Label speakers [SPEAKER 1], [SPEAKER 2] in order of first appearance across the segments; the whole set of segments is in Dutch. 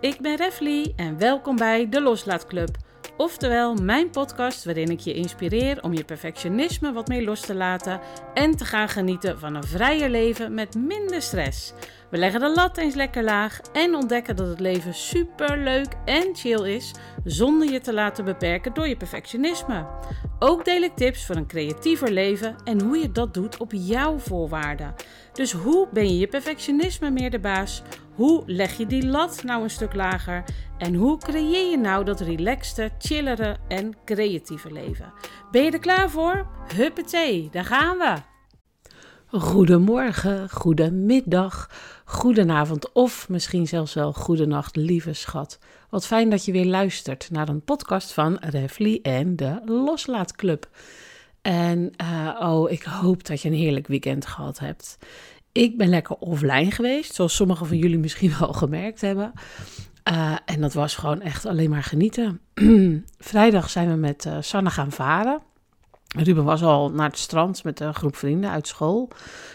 [SPEAKER 1] Ik ben Refly en welkom bij de Loslaatclub. Oftewel mijn podcast waarin ik je inspireer om je perfectionisme wat meer los te laten en te gaan genieten van een vrijer leven met minder stress. We leggen de lat eens lekker laag en ontdekken dat het leven super leuk en chill is zonder je te laten beperken door je perfectionisme. Ook deel ik tips voor een creatiever leven en hoe je dat doet op jouw voorwaarden. Dus hoe ben je je perfectionisme meer de baas? Hoe leg je die lat nou een stuk lager? En hoe creëer je nou dat relaxte, chillere en creatieve leven? Ben je er klaar voor? Huppatee, daar gaan we! Goedemorgen, goedemiddag, goedenavond of misschien zelfs wel goedenacht, lieve schat. Wat fijn dat je weer luistert naar een podcast van Refly en de Loslaatclub. En uh, oh, ik hoop dat je een heerlijk weekend gehad hebt. Ik ben lekker offline geweest, zoals sommigen van jullie misschien wel gemerkt hebben. Uh, en dat was gewoon echt alleen maar genieten. Vrijdag zijn we met uh, Sanne gaan varen. Ruben was al naar het strand met een groep vrienden uit school.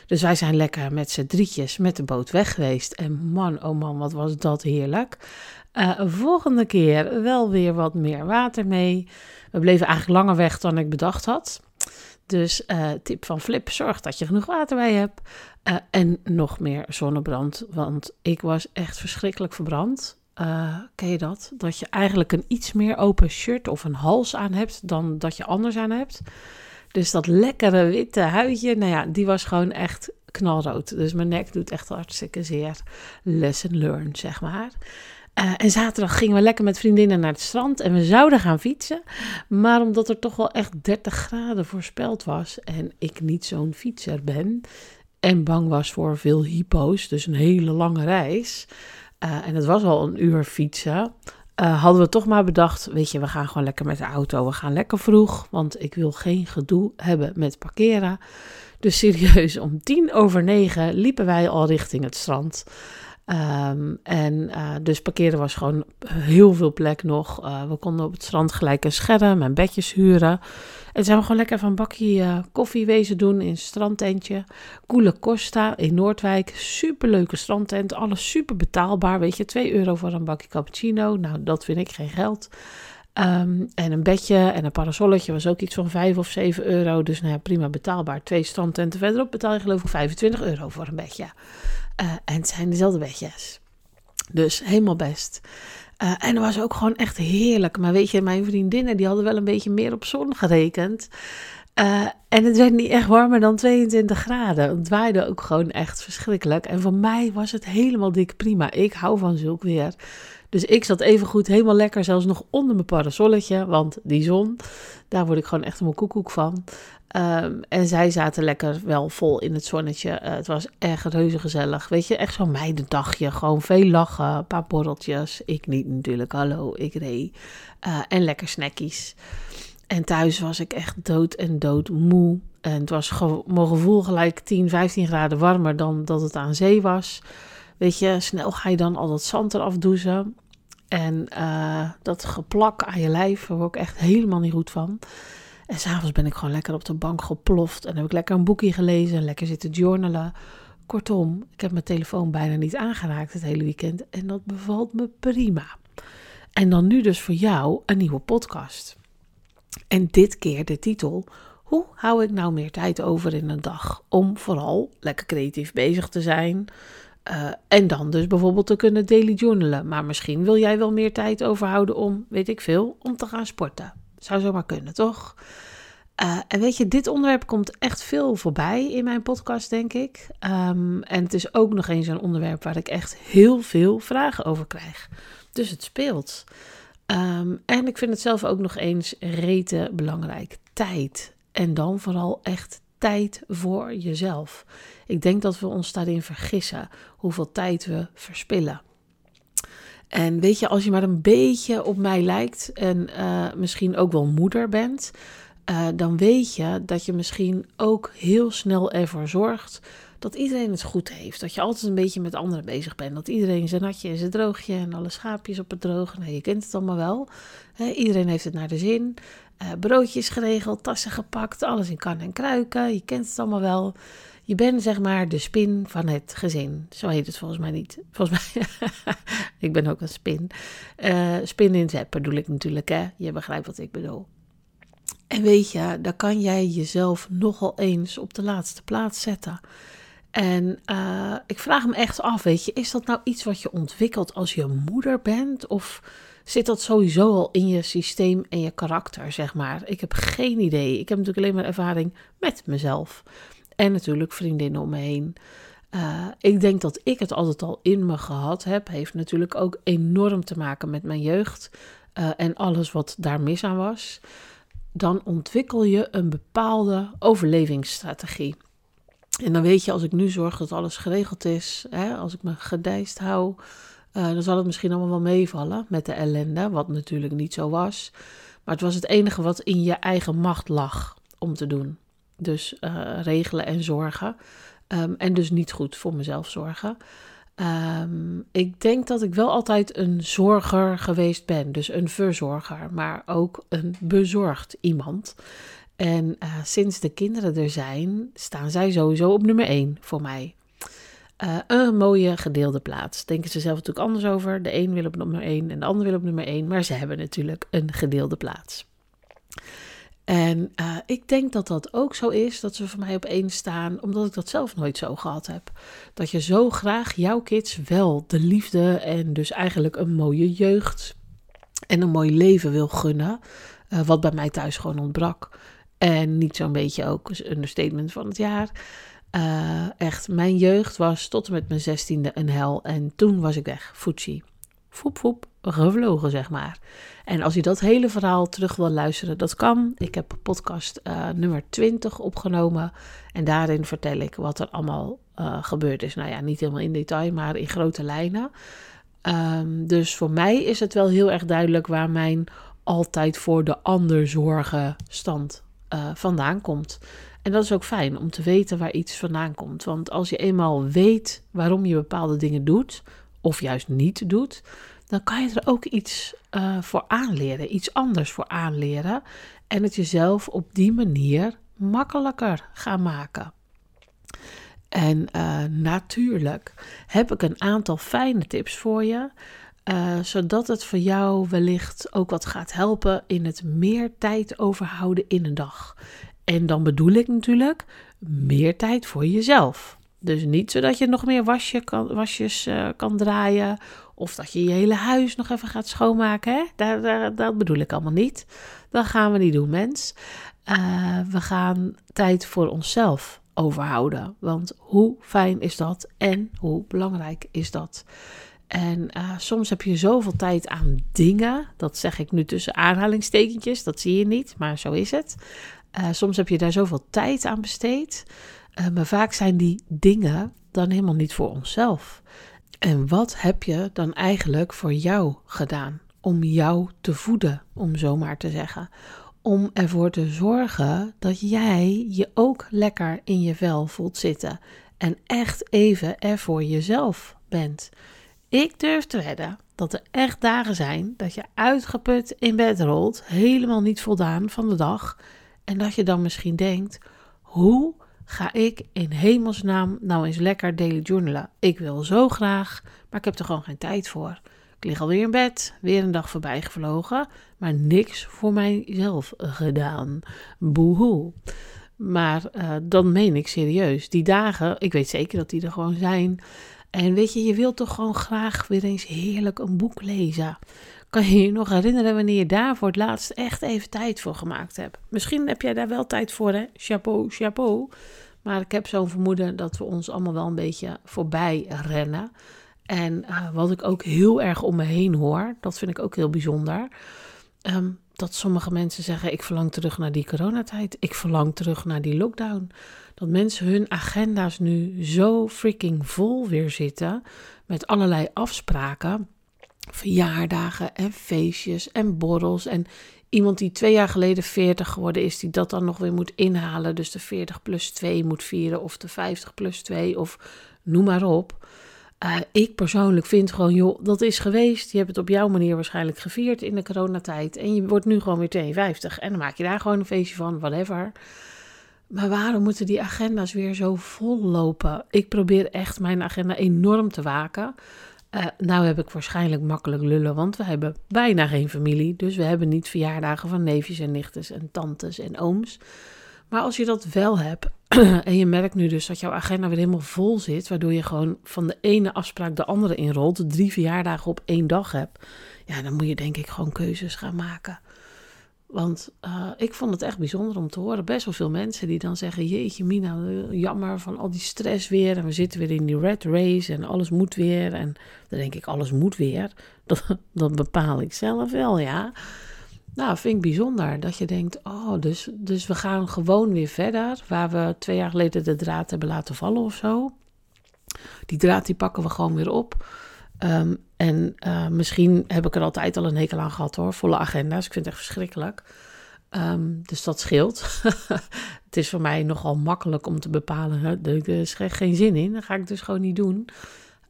[SPEAKER 1] Dus wij zijn lekker met z'n drietjes met de boot weg geweest. En man, oh man, wat was dat heerlijk. Uh, volgende keer wel weer wat meer water mee. We bleven eigenlijk langer weg dan ik bedacht had. Dus uh, tip van Flip, zorg dat je genoeg water bij hebt. Uh, en nog meer zonnebrand, want ik was echt verschrikkelijk verbrand. Uh, ken je dat? Dat je eigenlijk een iets meer open shirt of een hals aan hebt dan dat je anders aan hebt. Dus dat lekkere witte huidje, nou ja, die was gewoon echt knalrood. Dus mijn nek doet echt hartstikke zeer. Lesson learned, zeg maar. Uh, en zaterdag gingen we lekker met vriendinnen naar het strand en we zouden gaan fietsen. Maar omdat er toch wel echt 30 graden voorspeld was en ik niet zo'n fietser ben en bang was voor veel hypo's, dus een hele lange reis, uh, en het was al een uur fietsen, uh, hadden we toch maar bedacht, weet je, we gaan gewoon lekker met de auto, we gaan lekker vroeg, want ik wil geen gedoe hebben met parkeren. Dus serieus, om tien over negen liepen wij al richting het strand. Um, en uh, dus parkeren was gewoon heel veel plek nog. Uh, we konden op het strand gelijk een scherm en bedjes huren. En zijn we gewoon lekker van een bakje uh, koffie wezen doen in een strandtentje. Coole Costa in Noordwijk. Superleuke strandtent. Alles super betaalbaar. Weet je, 2 euro voor een bakje cappuccino. Nou, dat vind ik geen geld. Um, en een bedje en een parasolletje was ook iets van 5 of 7 euro. Dus nou ja, prima betaalbaar. Twee strandtenten verderop betaal je geloof ik 25 euro voor een bedje. Uh, en het zijn dezelfde bedjes. Dus helemaal best. Uh, en het was ook gewoon echt heerlijk. Maar weet je, mijn vriendinnen die hadden wel een beetje meer op zon gerekend. Uh, en het werd niet echt warmer dan 22 graden. Het waaide ook gewoon echt verschrikkelijk. En voor mij was het helemaal dik prima. Ik hou van zulk weer. Dus ik zat even goed helemaal lekker, zelfs nog onder mijn parasolletje. Want die zon, daar word ik gewoon echt een koekoek van. Um, en zij zaten lekker wel vol in het zonnetje. Uh, het was echt reuze gezellig. Weet je, echt zo'n meidendagje. Gewoon veel lachen, een paar borreltjes. Ik niet natuurlijk, hallo, ik reed. Uh, en lekker snackies. En thuis was ik echt dood en dood moe. En het was ge mijn gevoel gelijk 10, 15 graden warmer dan dat het aan zee was. Weet je, snel ga je dan al dat zand eraf douchen. En uh, dat geplak aan je lijf, daar ik echt helemaal niet goed van. En s'avonds ben ik gewoon lekker op de bank geploft. En heb ik lekker een boekje gelezen. Lekker zitten journalen. Kortom, ik heb mijn telefoon bijna niet aangeraakt het hele weekend. En dat bevalt me prima. En dan nu dus voor jou een nieuwe podcast. En dit keer de titel: Hoe hou ik nou meer tijd over in een dag? Om vooral lekker creatief bezig te zijn. Uh, en dan dus bijvoorbeeld te kunnen daily journalen. Maar misschien wil jij wel meer tijd overhouden om, weet ik veel, om te gaan sporten. Zou zomaar kunnen, toch? Uh, en weet je, dit onderwerp komt echt veel voorbij in mijn podcast, denk ik. Um, en het is ook nog eens een onderwerp waar ik echt heel veel vragen over krijg. Dus het speelt. Um, en ik vind het zelf ook nog eens rete belangrijk. Tijd. En dan vooral echt tijd voor jezelf. Ik denk dat we ons daarin vergissen hoeveel tijd we verspillen. En weet je, als je maar een beetje op mij lijkt en uh, misschien ook wel moeder bent, uh, dan weet je dat je misschien ook heel snel ervoor zorgt dat iedereen het goed heeft. Dat je altijd een beetje met anderen bezig bent. Dat iedereen zijn natje en zijn droogje en alle schaapjes op het droge. Nou, je kent het allemaal wel. Iedereen heeft het naar de zin. Uh, broodjes geregeld, tassen gepakt, alles in kan en kruiken. Je kent het allemaal wel. Je bent zeg maar de spin van het gezin. Zo heet het volgens mij niet. Volgens mij, ik ben ook een spin. Uh, spin in het web bedoel ik natuurlijk, hè. Je begrijpt wat ik bedoel. En weet je, dan kan jij jezelf nogal eens op de laatste plaats zetten. En uh, ik vraag me echt af, weet je, is dat nou iets wat je ontwikkelt als je moeder bent? Of zit dat sowieso al in je systeem en je karakter, zeg maar? Ik heb geen idee. Ik heb natuurlijk alleen maar ervaring met mezelf. En natuurlijk vriendinnen om me heen. Uh, ik denk dat ik het altijd al in me gehad heb. Heeft natuurlijk ook enorm te maken met mijn jeugd. Uh, en alles wat daar mis aan was. Dan ontwikkel je een bepaalde overlevingsstrategie. En dan weet je, als ik nu zorg dat alles geregeld is, hè, als ik me gedijst hou, uh, dan zal het misschien allemaal wel meevallen met de ellende, wat natuurlijk niet zo was. Maar het was het enige wat in je eigen macht lag om te doen. Dus uh, regelen en zorgen. Um, en dus niet goed voor mezelf zorgen. Um, ik denk dat ik wel altijd een zorger geweest ben. Dus een verzorger, maar ook een bezorgd iemand. En uh, sinds de kinderen er zijn, staan zij sowieso op nummer 1 voor mij. Uh, een mooie gedeelde plaats. Denken ze zelf natuurlijk anders over. De een wil op nummer 1 en de ander wil op nummer 1. Maar ze hebben natuurlijk een gedeelde plaats. En uh, ik denk dat dat ook zo is, dat ze voor mij op één staan, omdat ik dat zelf nooit zo gehad heb. Dat je zo graag jouw kids wel de liefde en dus eigenlijk een mooie jeugd en een mooi leven wil gunnen, wat bij mij thuis gewoon ontbrak. En niet zo'n beetje ook een understatement van het jaar. Uh, echt, mijn jeugd was tot en met mijn zestiende een hel. En toen was ik weg. Fuji. Foep, foep, gevlogen, zeg maar. En als je dat hele verhaal terug wil luisteren, dat kan. Ik heb podcast uh, nummer 20 opgenomen. En daarin vertel ik wat er allemaal uh, gebeurd is. Nou ja, niet helemaal in detail, maar in grote lijnen. Um, dus voor mij is het wel heel erg duidelijk waar mijn altijd voor de ander zorgen stand uh, vandaan komt. En dat is ook fijn om te weten waar iets vandaan komt. Want als je eenmaal weet waarom je bepaalde dingen doet, of juist niet doet, dan kan je er ook iets uh, voor aanleren, iets anders voor aanleren. En het jezelf op die manier makkelijker gaan maken. En uh, natuurlijk heb ik een aantal fijne tips voor je. Uh, zodat het voor jou wellicht ook wat gaat helpen in het meer tijd overhouden in een dag. En dan bedoel ik natuurlijk meer tijd voor jezelf. Dus niet zodat je nog meer wasje kan, wasjes uh, kan draaien. Of dat je je hele huis nog even gaat schoonmaken. Hè? Daar, dat bedoel ik allemaal niet. Dat gaan we niet doen, mens. Uh, we gaan tijd voor onszelf overhouden. Want hoe fijn is dat en hoe belangrijk is dat? En uh, soms heb je zoveel tijd aan dingen. Dat zeg ik nu tussen aanhalingstekentjes. Dat zie je niet, maar zo is het. Uh, soms heb je daar zoveel tijd aan besteed. Uh, maar vaak zijn die dingen dan helemaal niet voor onszelf. En wat heb je dan eigenlijk voor jou gedaan? Om jou te voeden, om zo maar te zeggen. Om ervoor te zorgen dat jij je ook lekker in je vel voelt zitten. En echt even er voor jezelf bent. Ik durf te wedden dat er echt dagen zijn dat je uitgeput in bed rolt, helemaal niet voldaan van de dag. En dat je dan misschien denkt: hoe ga ik in hemelsnaam nou eens lekker daily journalen? Ik wil zo graag, maar ik heb er gewoon geen tijd voor. Ik lig alweer in bed, weer een dag voorbij gevlogen, maar niks voor mijzelf gedaan. Boehoe. Maar uh, dan meen ik serieus. Die dagen, ik weet zeker dat die er gewoon zijn. En weet je, je wilt toch gewoon graag weer eens heerlijk een boek lezen. Kan je je nog herinneren wanneer je daar voor het laatst echt even tijd voor gemaakt hebt? Misschien heb jij daar wel tijd voor, hè? Chapeau, chapeau. Maar ik heb zo'n vermoeden dat we ons allemaal wel een beetje voorbij rennen. En uh, wat ik ook heel erg om me heen hoor, dat vind ik ook heel bijzonder. Um, dat sommige mensen zeggen: Ik verlang terug naar die coronatijd. Ik verlang terug naar die lockdown. Dat mensen hun agenda's nu zo freaking vol weer zitten. Met allerlei afspraken. Verjaardagen en feestjes en borrels. En iemand die twee jaar geleden 40 geworden is, die dat dan nog weer moet inhalen. Dus de 40 plus 2 moet vieren. Of de 50 plus 2. Of noem maar op. Uh, ik persoonlijk vind gewoon, joh, dat is geweest. Je hebt het op jouw manier waarschijnlijk gevierd in de coronatijd. En je wordt nu gewoon weer 52. En dan maak je daar gewoon een feestje van, whatever. Maar waarom moeten die agenda's weer zo vol lopen? Ik probeer echt mijn agenda enorm te waken. Uh, nou heb ik waarschijnlijk makkelijk lullen, want we hebben bijna geen familie. Dus we hebben niet verjaardagen van neefjes en nichtjes en tantes en ooms. Maar als je dat wel hebt en je merkt nu dus dat jouw agenda weer helemaal vol zit, waardoor je gewoon van de ene afspraak de andere inrolt, drie verjaardagen op één dag hebt, ja, dan moet je denk ik gewoon keuzes gaan maken. Want uh, ik vond het echt bijzonder om te horen. Best wel veel mensen die dan zeggen: Jeetje, Mina, jammer van al die stress weer. En we zitten weer in die red race en alles moet weer. En dan denk ik: alles moet weer. Dat, dat bepaal ik zelf wel, ja. Nou, vind ik bijzonder dat je denkt: oh, dus, dus we gaan gewoon weer verder. Waar we twee jaar geleden de draad hebben laten vallen of zo. Die draad die pakken we gewoon weer op. Um, en uh, misschien heb ik er altijd al een hekel aan gehad hoor, volle agenda's. Ik vind het echt verschrikkelijk. Um, dus dat scheelt. het is voor mij nogal makkelijk om te bepalen, er is geen zin in. Dat ga ik dus gewoon niet doen.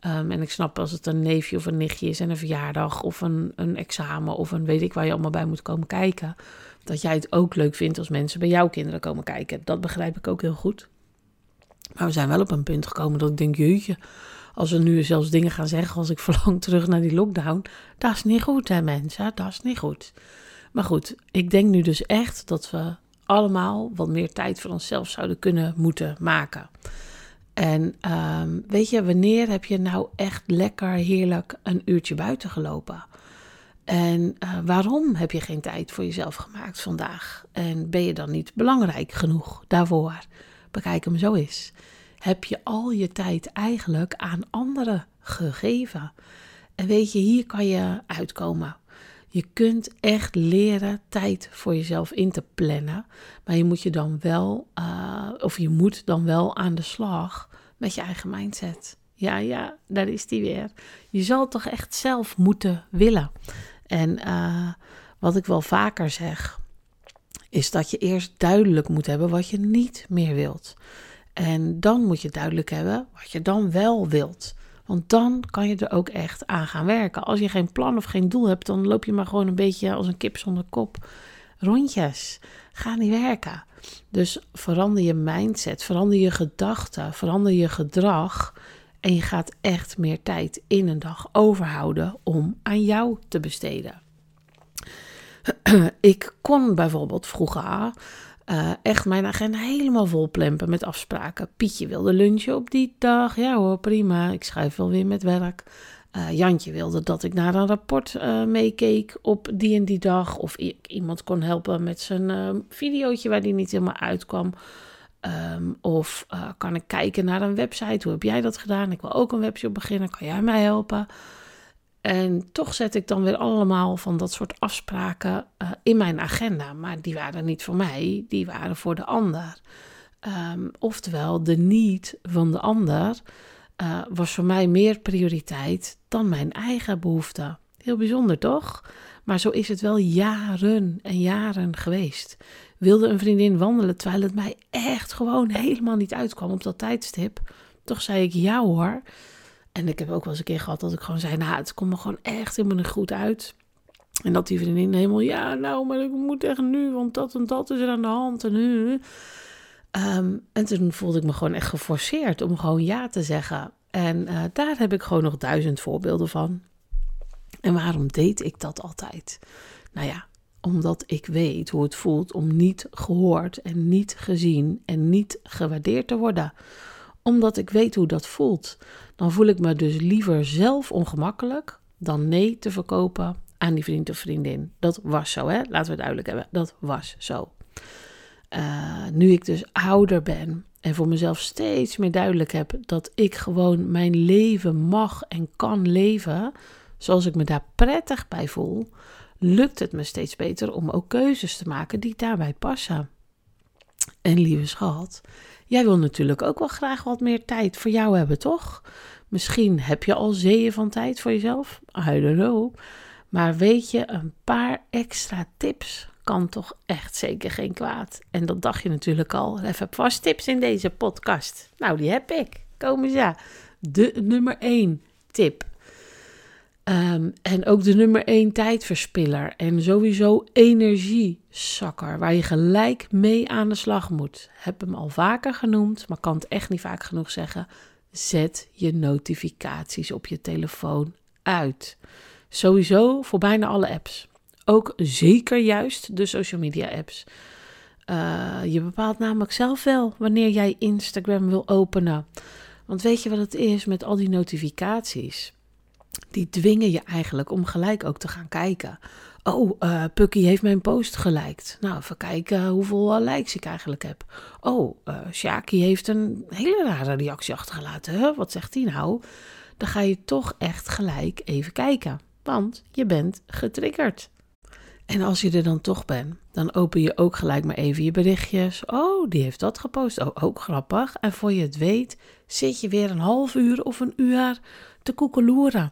[SPEAKER 1] Um, en ik snap als het een neefje of een nichtje is en een verjaardag of een, een examen of een weet ik waar je allemaal bij moet komen kijken. Dat jij het ook leuk vindt als mensen bij jouw kinderen komen kijken. Dat begrijp ik ook heel goed. Maar we zijn wel op een punt gekomen dat ik denk, jeetje, als we nu zelfs dingen gaan zeggen als ik verlang terug naar die lockdown, dat is niet goed hè mensen, dat is niet goed. Maar goed, ik denk nu dus echt dat we allemaal wat meer tijd voor onszelf zouden kunnen moeten maken. En um, weet je, wanneer heb je nou echt lekker heerlijk een uurtje buiten gelopen? En uh, waarom heb je geen tijd voor jezelf gemaakt vandaag? En ben je dan niet belangrijk genoeg daarvoor? Bekijk hem zo eens heb je al je tijd eigenlijk aan anderen gegeven. En weet je, hier kan je uitkomen. Je kunt echt leren tijd voor jezelf in te plannen. Maar je moet je dan wel, uh, of je moet dan wel aan de slag met je eigen mindset. Ja, ja, daar is die weer. Je zal toch echt zelf moeten willen. En uh, wat ik wel vaker zeg, is dat je eerst duidelijk moet hebben wat je niet meer wilt. En dan moet je duidelijk hebben wat je dan wel wilt. Want dan kan je er ook echt aan gaan werken. Als je geen plan of geen doel hebt, dan loop je maar gewoon een beetje als een kip zonder kop. Rondjes. Ga niet werken. Dus verander je mindset, verander je gedachten, verander je gedrag. En je gaat echt meer tijd in een dag overhouden om aan jou te besteden. Ik kon bijvoorbeeld vroeger uh, echt mijn agenda helemaal vol plempen met afspraken. Pietje wilde lunchen op die dag. Ja hoor, prima. Ik schrijf wel weer met werk. Uh, Jantje wilde dat ik naar een rapport uh, meekeek op die en die dag. Of ik iemand kon helpen met zijn uh, videootje waar die niet helemaal uitkwam. Um, of kan ik kijken naar een website? Hoe heb jij dat gedaan? Ik wil ook een website beginnen. Kan jij mij helpen? En toch zet ik dan weer allemaal van dat soort afspraken uh, in mijn agenda. Maar die waren niet voor mij, die waren voor de ander. Um, oftewel, de niet van de ander uh, was voor mij meer prioriteit dan mijn eigen behoefte. Heel bijzonder toch? Maar zo is het wel jaren en jaren geweest. Wilde een vriendin wandelen terwijl het mij echt gewoon helemaal niet uitkwam op dat tijdstip. Toch zei ik ja hoor. En ik heb ook wel eens een keer gehad dat ik gewoon zei: Nou, het komt me gewoon echt helemaal niet goed uit. En dat die vriendin helemaal: Ja, nou, maar ik moet echt nu, want dat en dat is er aan de hand. En nu. Um, en toen voelde ik me gewoon echt geforceerd om gewoon ja te zeggen. En uh, daar heb ik gewoon nog duizend voorbeelden van. En waarom deed ik dat altijd? Nou ja, omdat ik weet hoe het voelt om niet gehoord en niet gezien en niet gewaardeerd te worden omdat ik weet hoe dat voelt. Dan voel ik me dus liever zelf ongemakkelijk dan nee te verkopen aan die vriend of vriendin. Dat was zo, hè? Laten we het duidelijk hebben. Dat was zo. Uh, nu ik dus ouder ben en voor mezelf steeds meer duidelijk heb dat ik gewoon mijn leven mag en kan leven zoals ik me daar prettig bij voel, lukt het me steeds beter om ook keuzes te maken die daarbij passen. En lieve schat, Jij wil natuurlijk ook wel graag wat meer tijd voor jou hebben, toch? Misschien heb je al zeeën van tijd voor jezelf. I don't know. Maar weet je, een paar extra tips kan toch echt zeker geen kwaad. En dat dacht je natuurlijk al. Even vast tips in deze podcast. Nou, die heb ik. Kom eens ja. De nummer 1 tip. Ehm, en ook de nummer één tijdverspiller en sowieso energiezakker, waar je gelijk mee aan de slag moet. Heb hem al vaker genoemd, maar kan het echt niet vaak genoeg zeggen. Zet je notificaties op je telefoon uit. Sowieso voor bijna alle apps. Ook zeker juist de social media apps. Uh, je bepaalt namelijk zelf wel wanneer jij Instagram wil openen. Want weet je wat het is met al die notificaties? Die dwingen je eigenlijk om gelijk ook te gaan kijken. Oh, uh, Pucky heeft mijn post geliked. Nou, even kijken hoeveel likes ik eigenlijk heb. Oh, uh, Shaki heeft een hele rare reactie achtergelaten. Wat zegt hij nou? Dan ga je toch echt gelijk even kijken. Want je bent getriggerd. En als je er dan toch bent, dan open je ook gelijk maar even je berichtjes. Oh, die heeft dat gepost. Oh, ook grappig. En voor je het weet, zit je weer een half uur of een uur te koekeloeren.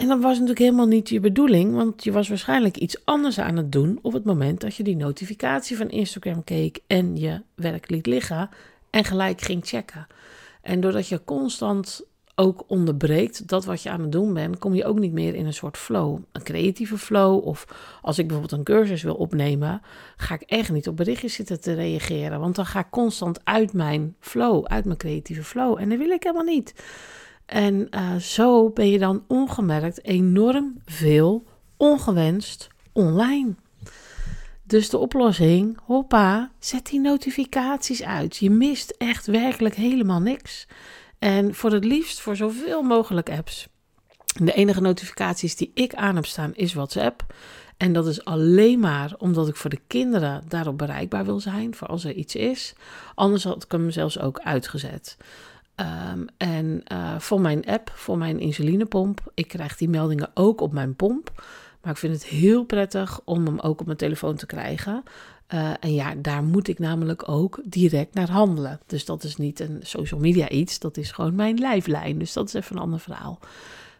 [SPEAKER 1] En dat was natuurlijk helemaal niet je bedoeling, want je was waarschijnlijk iets anders aan het doen op het moment dat je die notificatie van Instagram keek en je werk liet liggen en gelijk ging checken. En doordat je constant ook onderbreekt dat wat je aan het doen bent, kom je ook niet meer in een soort flow. Een creatieve flow. Of als ik bijvoorbeeld een cursus wil opnemen, ga ik echt niet op berichtjes zitten te reageren. Want dan ga ik constant uit mijn flow, uit mijn creatieve flow. En dat wil ik helemaal niet. En uh, zo ben je dan ongemerkt enorm veel ongewenst online. Dus de oplossing, hoppa, zet die notificaties uit. Je mist echt werkelijk helemaal niks. En voor het liefst voor zoveel mogelijk apps. De enige notificaties die ik aan heb staan is WhatsApp. En dat is alleen maar omdat ik voor de kinderen daarop bereikbaar wil zijn, voor als er iets is. Anders had ik hem zelfs ook uitgezet. Um, en uh, voor mijn app, voor mijn insulinepomp, ik krijg die meldingen ook op mijn pomp. Maar ik vind het heel prettig om hem ook op mijn telefoon te krijgen. Uh, en ja, daar moet ik namelijk ook direct naar handelen. Dus dat is niet een social media iets, dat is gewoon mijn lijflijn. Dus dat is even een ander verhaal.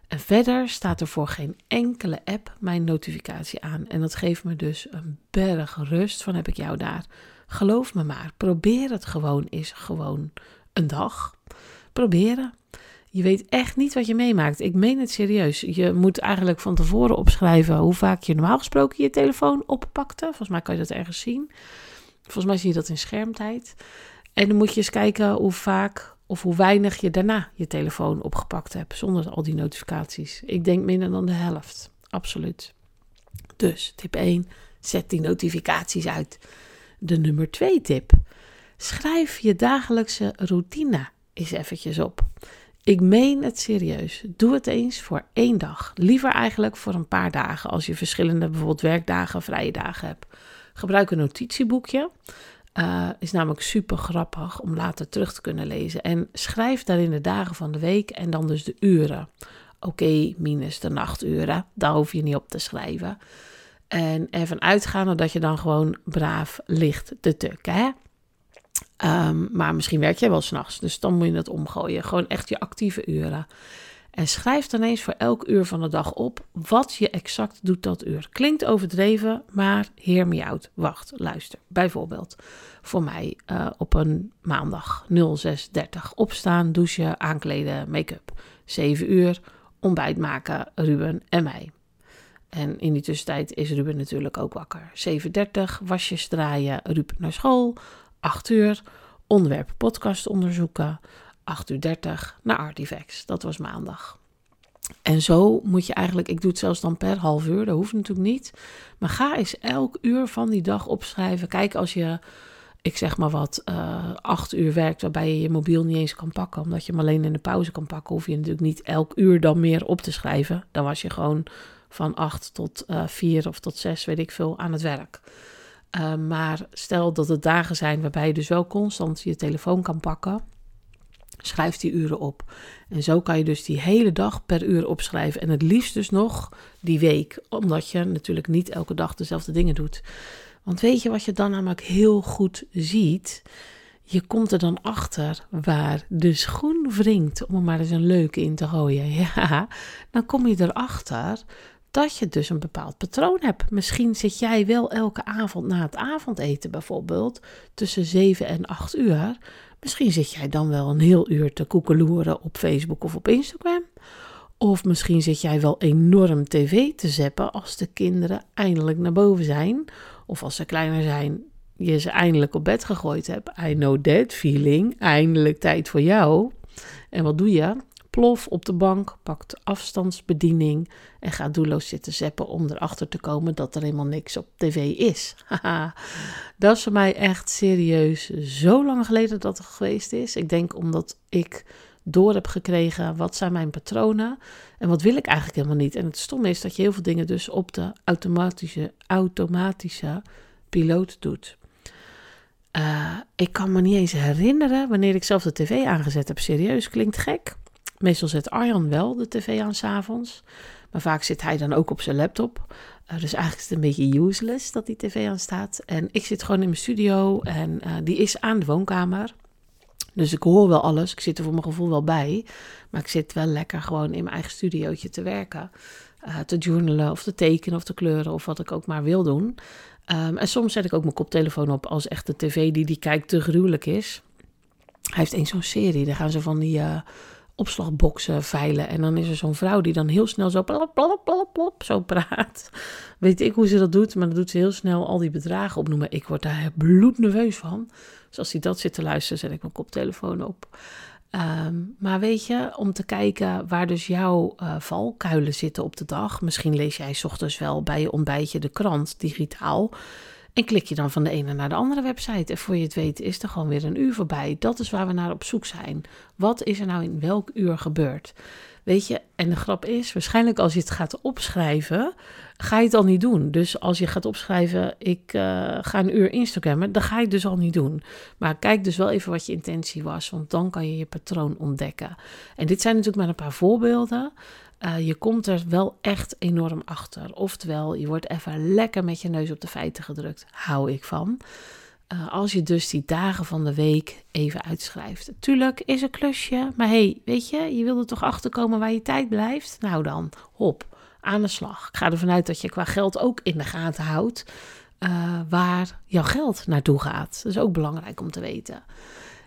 [SPEAKER 1] En verder staat er voor geen enkele app mijn notificatie aan. En dat geeft me dus een berg rust van heb ik jou daar. Geloof me maar, probeer het gewoon eens gewoon een dag. Proberen. Je weet echt niet wat je meemaakt. Ik meen het serieus. Je moet eigenlijk van tevoren opschrijven hoe vaak je normaal gesproken je telefoon oppakte. Volgens mij kan je dat ergens zien. Volgens mij zie je dat in schermtijd. En dan moet je eens kijken hoe vaak of hoe weinig je daarna je telefoon opgepakt hebt. Zonder al die notificaties. Ik denk minder dan de helft. Absoluut. Dus tip 1. Zet die notificaties uit. De nummer 2 tip. Schrijf je dagelijkse routine eens eventjes op. Ik meen het serieus. Doe het eens voor één dag. Liever eigenlijk voor een paar dagen als je verschillende bijvoorbeeld werkdagen, vrije dagen hebt. Gebruik een notitieboekje. Uh, is namelijk super grappig om later terug te kunnen lezen. En schrijf daarin de dagen van de week en dan dus de uren. Oké, minus de nachturen. Daar hoef je niet op te schrijven. En ervan uitgaande dat je dan gewoon braaf ligt te tukken. Hè? Um, maar misschien werk jij wel s'nachts, dus dan moet je het omgooien. Gewoon echt je actieve uren. En schrijf dan eens voor elk uur van de dag op wat je exact doet dat uur. Klinkt overdreven, maar heer me. Wacht, luister. Bijvoorbeeld voor mij uh, op een maandag 0630 opstaan, douchen, aankleden, make-up. 7 uur, ontbijt maken, Ruben en mij. En in die tussentijd is Ruben natuurlijk ook wakker. 7.30 wasjes draaien, Ruben naar school. 8 uur onderwerp podcast onderzoeken. 8 uur 30 naar Artifacts. Dat was maandag. En zo moet je eigenlijk, ik doe het zelfs dan per half uur, dat hoeft natuurlijk niet. Maar ga eens elk uur van die dag opschrijven. Kijk, als je, ik zeg maar wat, uh, acht uur werkt, waarbij je je mobiel niet eens kan pakken, omdat je hem alleen in de pauze kan pakken, hoef je natuurlijk niet elk uur dan meer op te schrijven. Dan was je gewoon van acht tot uh, vier of tot zes, weet ik veel, aan het werk. Uh, maar stel dat het dagen zijn waarbij je dus wel constant je telefoon kan pakken. Schrijf die uren op. En zo kan je dus die hele dag per uur opschrijven. En het liefst dus nog die week. Omdat je natuurlijk niet elke dag dezelfde dingen doet. Want weet je wat je dan namelijk heel goed ziet? Je komt er dan achter waar de schoen wringt, om er maar eens een leuke in te gooien. Ja, dan kom je erachter dat je dus een bepaald patroon hebt. Misschien zit jij wel elke avond na het avondeten bijvoorbeeld tussen 7 en 8 uur. Misschien zit jij dan wel een heel uur te koekeloeren op Facebook of op Instagram. Of misschien zit jij wel enorm tv te zeppen als de kinderen eindelijk naar boven zijn. Of als ze kleiner zijn, je ze eindelijk op bed gegooid hebt. I know that feeling. Eindelijk tijd voor jou. En wat doe je? Plof op de bank, pakt afstandsbediening en gaat doelloos zitten zeppen om erachter te komen dat er helemaal niks op tv is. Haha, dat is voor mij echt serieus zo lang geleden dat het geweest is. Ik denk omdat ik door heb gekregen wat zijn mijn patronen en wat wil ik eigenlijk helemaal niet. En het stomme is dat je heel veel dingen dus op de automatische, automatische piloot doet. Uh, ik kan me niet eens herinneren wanneer ik zelf de tv aangezet heb. Serieus, klinkt gek. Meestal zet Arjan wel de tv aan s'avonds. Maar vaak zit hij dan ook op zijn laptop. Uh, dus eigenlijk is het een beetje useless dat die tv aan staat. En ik zit gewoon in mijn studio en uh, die is aan de woonkamer. Dus ik hoor wel alles. Ik zit er voor mijn gevoel wel bij. Maar ik zit wel lekker gewoon in mijn eigen studiootje te werken. Uh, te journalen of te tekenen of te kleuren of wat ik ook maar wil doen. Um, en soms zet ik ook mijn koptelefoon op als echt de tv die die kijkt te gruwelijk is. Hij heeft eens zo'n serie, daar gaan ze van die opslagboxen veilen. En dan is er zo'n vrouw die dan heel snel zo plop, plop, plop, plop, zo praat. Weet ik hoe ze dat doet, maar dan doet ze heel snel al die bedragen opnoemen. Ik word daar bloednerveus van. Dus als hij dat zit te luisteren, zet ik mijn koptelefoon op. Um, maar weet je, om te kijken waar dus jouw uh, valkuilen zitten op de dag. Misschien lees jij ochtends wel bij je ontbijtje de krant digitaal. En klik je dan van de ene naar de andere website. En voor je het weet is er gewoon weer een uur voorbij. Dat is waar we naar op zoek zijn. Wat is er nou in welk uur gebeurd? Weet je, en de grap is, waarschijnlijk als je het gaat opschrijven, ga je het al niet doen. Dus als je gaat opschrijven, ik uh, ga een uur Instagrammen, dan ga je het dus al niet doen. Maar kijk dus wel even wat je intentie was, want dan kan je je patroon ontdekken. En dit zijn natuurlijk maar een paar voorbeelden. Uh, je komt er wel echt enorm achter. Oftewel, je wordt even lekker met je neus op de feiten gedrukt. Hou ik van. Uh, als je dus die dagen van de week even uitschrijft. Tuurlijk is een klusje, maar hey, weet je, je wilde toch achterkomen waar je tijd blijft? Nou dan, hop, aan de slag. Ik ga ervan uit dat je qua geld ook in de gaten houdt uh, waar jouw geld naartoe gaat. Dat is ook belangrijk om te weten.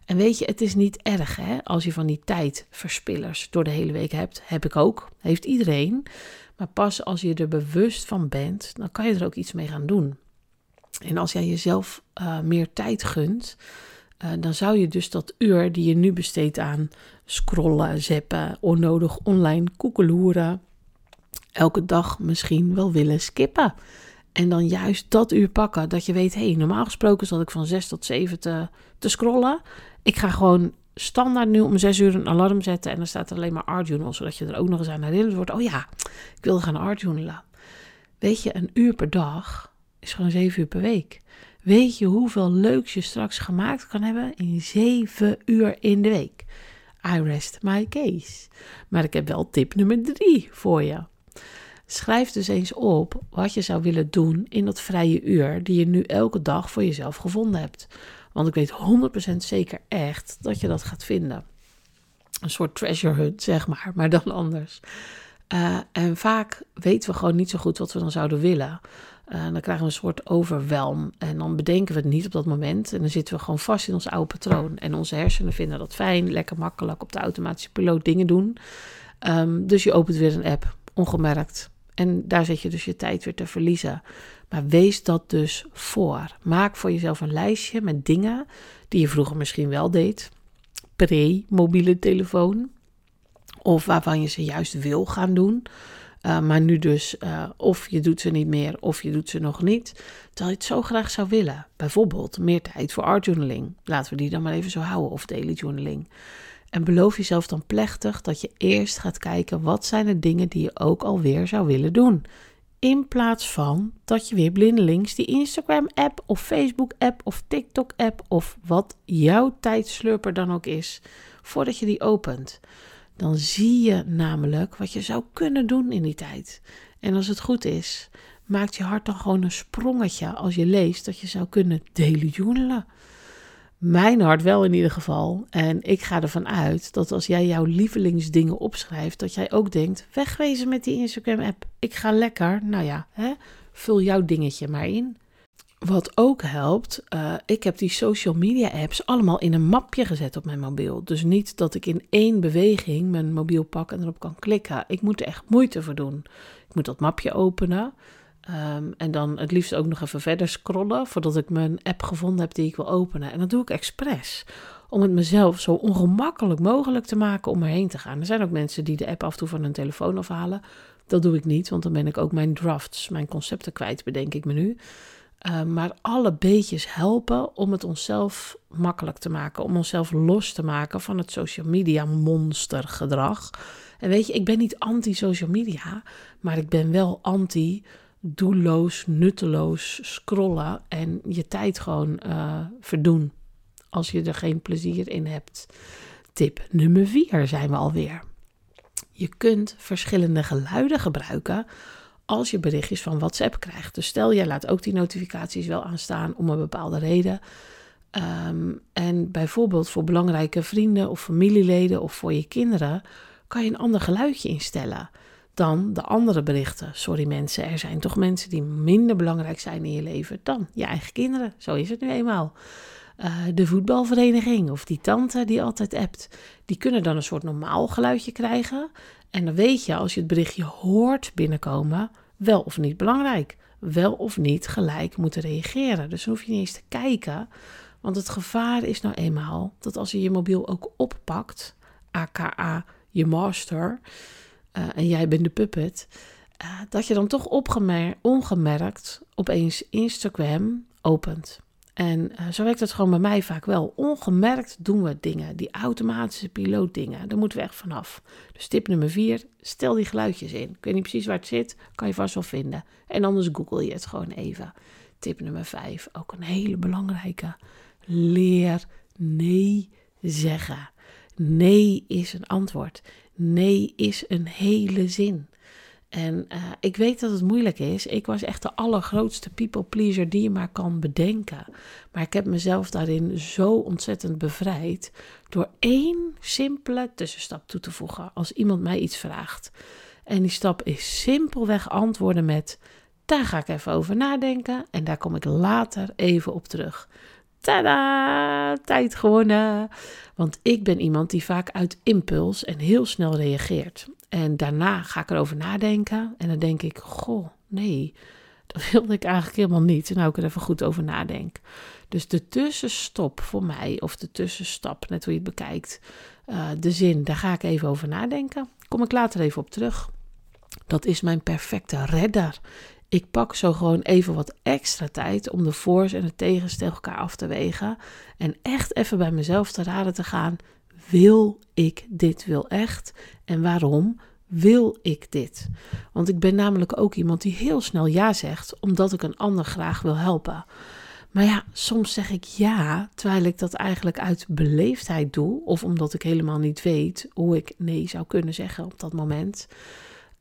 [SPEAKER 1] En weet je, het is niet erg hè, als je van die tijdverspillers door de hele week hebt. Heb ik ook, heeft iedereen. Maar pas als je er bewust van bent, dan kan je er ook iets mee gaan doen. En als jij jezelf uh, meer tijd gunt, uh, dan zou je dus dat uur die je nu besteedt aan scrollen, zeppen, onnodig online koekeloeren, elke dag misschien wel willen skippen. En dan juist dat uur pakken. Dat je weet, hé, hey, normaal gesproken zat ik van 6 tot 7 te, te scrollen. Ik ga gewoon standaard nu om 6 uur een alarm zetten. En dan staat er alleen maar journal. Zodat je er ook nog eens aan herinnerd wordt. Oh ja, ik wilde gaan journalen. Weet je, een uur per dag is gewoon 7 uur per week. Weet je hoeveel leuks je straks gemaakt kan hebben in 7 uur in de week? I rest my case. Maar ik heb wel tip nummer 3 voor je. Schrijf dus eens op wat je zou willen doen in dat vrije uur die je nu elke dag voor jezelf gevonden hebt. Want ik weet 100% zeker echt dat je dat gaat vinden. Een soort treasure hunt, zeg maar, maar dan anders. Uh, en vaak weten we gewoon niet zo goed wat we dan zouden willen. Uh, dan krijgen we een soort overwelm. En dan bedenken we het niet op dat moment. En dan zitten we gewoon vast in ons oude patroon. En onze hersenen vinden dat fijn, lekker makkelijk op de automatische piloot dingen doen. Um, dus je opent weer een app, ongemerkt. En daar zit je dus je tijd weer te verliezen. Maar wees dat dus voor. Maak voor jezelf een lijstje met dingen die je vroeger misschien wel deed. Pre-mobiele telefoon. Of waarvan je ze juist wil gaan doen. Uh, maar nu dus, uh, of je doet ze niet meer, of je doet ze nog niet. Terwijl je het zo graag zou willen. Bijvoorbeeld meer tijd voor art journaling. Laten we die dan maar even zo houden. Of daily journaling. En beloof jezelf dan plechtig dat je eerst gaat kijken wat zijn de dingen die je ook alweer zou willen doen. In plaats van dat je weer blindelings die Instagram-app of Facebook-app of TikTok-app of wat jouw tijdslurper dan ook is, voordat je die opent. Dan zie je namelijk wat je zou kunnen doen in die tijd. En als het goed is, maakt je hart dan gewoon een sprongetje als je leest dat je zou kunnen journalen. Mijn hart wel in ieder geval. En ik ga ervan uit dat als jij jouw lievelingsdingen opschrijft, dat jij ook denkt: wegwezen met die Instagram-app. Ik ga lekker. Nou ja, hè, vul jouw dingetje maar in. Wat ook helpt, uh, ik heb die social media apps allemaal in een mapje gezet op mijn mobiel. Dus niet dat ik in één beweging mijn mobiel pak en erop kan klikken. Ik moet er echt moeite voor doen. Ik moet dat mapje openen. Um, en dan het liefst ook nog even verder scrollen voordat ik mijn app gevonden heb die ik wil openen. En dat doe ik expres. Om het mezelf zo ongemakkelijk mogelijk te maken om erheen te gaan. Er zijn ook mensen die de app af en toe van hun telefoon afhalen. Dat doe ik niet, want dan ben ik ook mijn drafts, mijn concepten kwijt, bedenk ik me nu. Uh, maar alle beetjes helpen om het onszelf makkelijk te maken. Om onszelf los te maken van het social media monstergedrag. En weet je, ik ben niet anti-social media, maar ik ben wel anti doelloos, nutteloos scrollen en je tijd gewoon uh, verdoen. Als je er geen plezier in hebt. Tip nummer 4 zijn we alweer. Je kunt verschillende geluiden gebruiken als je berichtjes van WhatsApp krijgt. Dus stel, jij laat ook die notificaties wel aanstaan om een bepaalde reden. Um, en bijvoorbeeld voor belangrijke vrienden of familieleden of voor je kinderen kan je een ander geluidje instellen dan de andere berichten. Sorry mensen, er zijn toch mensen die minder belangrijk zijn in je leven dan je eigen kinderen. Zo is het nu eenmaal. Uh, de voetbalvereniging of die tante die altijd appt, die kunnen dan een soort normaal geluidje krijgen. En dan weet je als je het berichtje hoort binnenkomen, wel of niet belangrijk. Wel of niet gelijk moeten reageren. Dus dan hoef je niet eens te kijken. Want het gevaar is nou eenmaal dat als je je mobiel ook oppakt, aka je master, uh, en jij bent de puppet, uh, dat je dan toch ongemerkt opeens Instagram opent. En uh, zo werkt het gewoon bij mij vaak wel. Ongemerkt doen we dingen, die automatische pilootdingen. Daar moeten we echt vanaf. Dus tip nummer vier, stel die geluidjes in. Ik weet niet precies waar het zit, kan je vast wel vinden. En anders google je het gewoon even. Tip nummer vijf, ook een hele belangrijke. Leer nee zeggen. Nee is een antwoord. Nee is een hele zin. En uh, ik weet dat het moeilijk is. Ik was echt de allergrootste people pleaser die je maar kan bedenken. Maar ik heb mezelf daarin zo ontzettend bevrijd door één simpele tussenstap toe te voegen als iemand mij iets vraagt. En die stap is simpelweg antwoorden met: daar ga ik even over nadenken en daar kom ik later even op terug. Tada! Tijd gewonnen. Want ik ben iemand die vaak uit impuls en heel snel reageert. En daarna ga ik erover nadenken. En dan denk ik: Goh, nee, dat wilde ik eigenlijk helemaal niet. En nou ik er even goed over nadenk. Dus de tussenstop voor mij, of de tussenstap, net hoe je het bekijkt, uh, de zin, daar ga ik even over nadenken. Kom ik later even op terug. Dat is mijn perfecte redder. Ik pak zo gewoon even wat extra tijd om de voor's en de tegens tegen elkaar af te wegen. En echt even bij mezelf te raden te gaan. Wil ik dit wil echt? En waarom wil ik dit? Want ik ben namelijk ook iemand die heel snel ja zegt, omdat ik een ander graag wil helpen. Maar ja, soms zeg ik ja, terwijl ik dat eigenlijk uit beleefdheid doe, of omdat ik helemaal niet weet hoe ik nee zou kunnen zeggen op dat moment.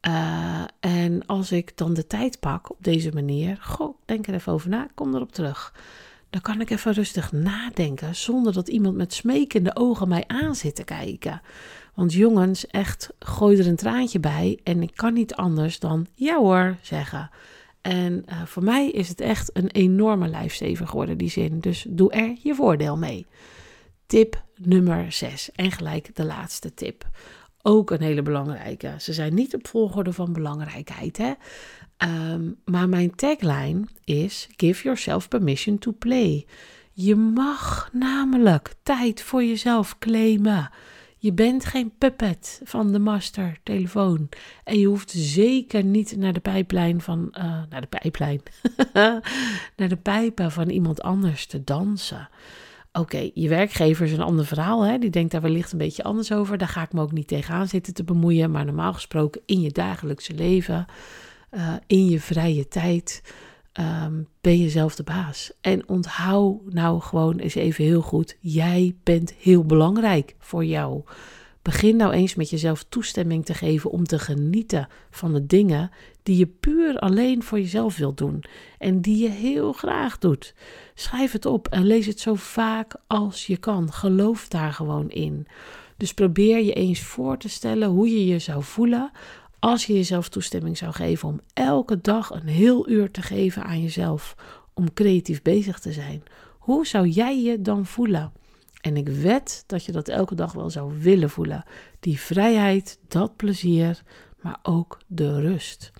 [SPEAKER 1] Uh, en als ik dan de tijd pak op deze manier, goh, denk er even over na, kom erop terug. Dan kan ik even rustig nadenken, zonder dat iemand met smekende ogen mij aan zit te kijken. Want jongens, echt, gooi er een traantje bij en ik kan niet anders dan ja hoor zeggen. En uh, voor mij is het echt een enorme lijfstever geworden, die zin. Dus doe er je voordeel mee. Tip nummer 6 en gelijk de laatste tip ook een hele belangrijke. Ze zijn niet op volgorde van belangrijkheid, hè? Um, maar mijn tagline is: Give yourself permission to play. Je mag namelijk tijd voor jezelf claimen. Je bent geen puppet van de master telefoon. En je hoeft zeker niet naar de pijplijn van. Uh, naar de pijplijn. naar de pijpen van iemand anders te dansen. Oké, je werkgever is een ander verhaal. Hè? Die denkt daar wellicht een beetje anders over. Daar ga ik me ook niet tegenaan zitten te bemoeien. Maar normaal gesproken in je dagelijkse leven, uh, in je vrije tijd, um, ben je zelf de baas. En onthoud nou gewoon eens even heel goed: jij bent heel belangrijk voor jou. Begin nou eens met jezelf toestemming te geven om te genieten van de dingen die je puur alleen voor jezelf wilt doen en die je heel graag doet. Schrijf het op en lees het zo vaak als je kan. Geloof daar gewoon in. Dus probeer je eens voor te stellen hoe je je zou voelen als je jezelf toestemming zou geven om elke dag een heel uur te geven aan jezelf. om creatief bezig te zijn? Hoe zou jij je dan voelen? En ik wed dat je dat elke dag wel zou willen voelen. Die vrijheid, dat plezier, maar ook de rust.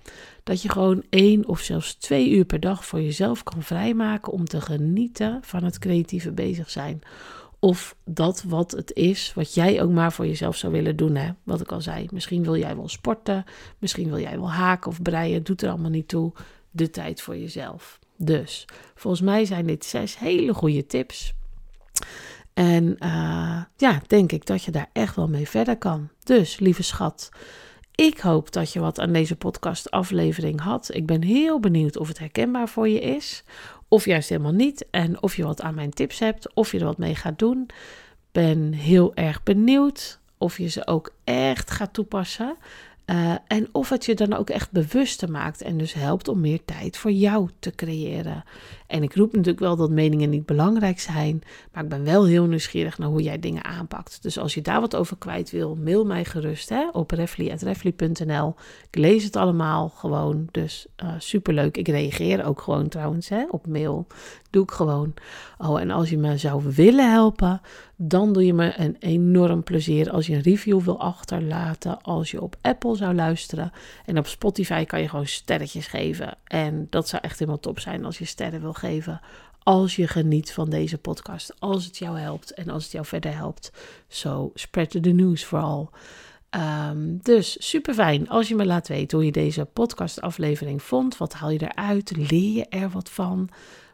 [SPEAKER 1] Dat je gewoon één of zelfs twee uur per dag voor jezelf kan vrijmaken om te genieten van het creatieve bezig zijn. Of dat wat het is, wat jij ook maar voor jezelf zou willen doen. Hè? Wat ik al zei. Misschien wil jij wel sporten. Misschien wil jij wel haken of breien. Doet er allemaal niet toe. De tijd voor jezelf. Dus volgens mij zijn dit zes hele goede tips. En uh, ja, denk ik dat je daar echt wel mee verder kan. Dus, lieve schat, ik hoop dat je wat aan deze podcast-aflevering had. Ik ben heel benieuwd of het herkenbaar voor je is, of juist helemaal niet. En of je wat aan mijn tips hebt, of je er wat mee gaat doen. Ben heel erg benieuwd of je ze ook echt gaat toepassen. Uh, en of het je dan ook echt bewuster maakt en dus helpt om meer tijd voor jou te creëren. En ik roep natuurlijk wel dat meningen niet belangrijk zijn, maar ik ben wel heel nieuwsgierig naar hoe jij dingen aanpakt. Dus als je daar wat over kwijt wil, mail mij gerust hè, op refli.refli.nl. Ik lees het allemaal gewoon, dus uh, superleuk. Ik reageer ook gewoon trouwens hè, op mail. Doe ik gewoon. Oh, en als je me zou willen helpen, dan doe je me een enorm plezier als je een review wil achterlaten. Als je op Apple zou luisteren. En op Spotify kan je gewoon sterretjes geven. En dat zou echt helemaal top zijn als je sterren wil geven. Als je geniet van deze podcast. Als het jou helpt en als het jou verder helpt. Zo, spread the news vooral. Um, dus super fijn als je me laat weten hoe je deze podcastaflevering vond. Wat haal je eruit? Leer je er wat van?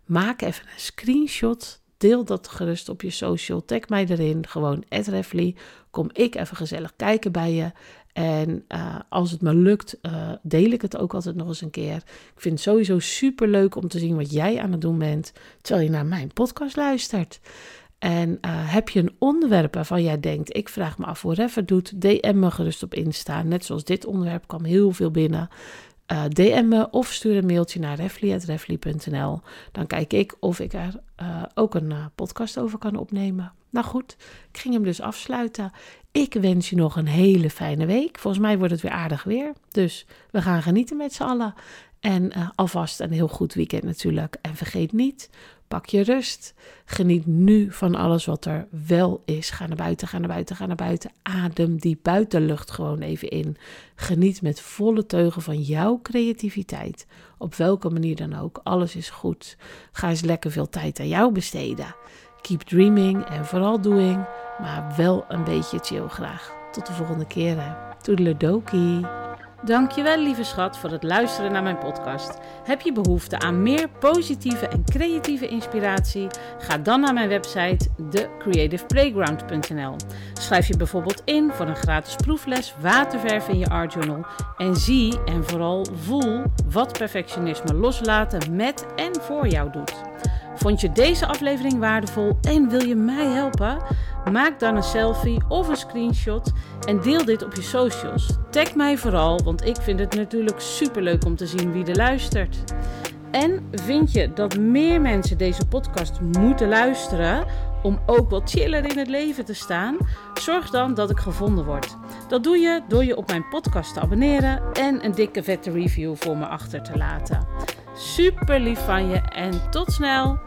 [SPEAKER 1] Maak even een screenshot. Deel dat gerust op je social. Tag mij erin. Gewoon Refly. Kom ik even gezellig kijken bij je. En uh, als het me lukt, uh, deel ik het ook altijd nog eens een keer. Ik vind het sowieso super leuk om te zien wat jij aan het doen bent. Terwijl je naar mijn podcast luistert. En uh, heb je een onderwerp waarvan jij denkt: ik vraag me af hoe Reffer doet, DM me gerust op Insta. Net zoals dit onderwerp kwam heel veel binnen. DM me of stuur een mailtje naar refli.refli.nl. Dan kijk ik of ik er ook een podcast over kan opnemen. Nou goed, ik ging hem dus afsluiten. Ik wens je nog een hele fijne week. Volgens mij wordt het weer aardig weer. Dus we gaan genieten met z'n allen. En alvast een heel goed weekend natuurlijk. En vergeet niet, Pak je rust. Geniet nu van alles wat er wel is. Ga naar buiten, ga naar buiten, ga naar buiten. Adem die buitenlucht gewoon even in. Geniet met volle teugen van jouw creativiteit. Op welke manier dan ook. Alles is goed. Ga eens lekker veel tijd aan jou besteden. Keep dreaming en vooral doing. Maar wel een beetje chill graag. Tot de volgende keer. Toedeledokie. Dankjewel lieve schat voor het luisteren naar mijn podcast. Heb je behoefte aan meer positieve en creatieve inspiratie? Ga dan naar mijn website thecreativeplayground.nl. Schrijf je bijvoorbeeld in voor een gratis proefles waterverf in je art journal en zie en vooral voel wat perfectionisme loslaten met en voor jou doet. Vond je deze aflevering waardevol en wil je mij helpen? Maak dan een selfie of een screenshot en deel dit op je socials. Tag mij vooral, want ik vind het natuurlijk superleuk om te zien wie er luistert. En vind je dat meer mensen deze podcast moeten luisteren om ook wat chiller in het leven te staan? Zorg dan dat ik gevonden word. Dat doe je door je op mijn podcast te abonneren en een dikke vette review voor me achter te laten. Super lief van je en tot snel!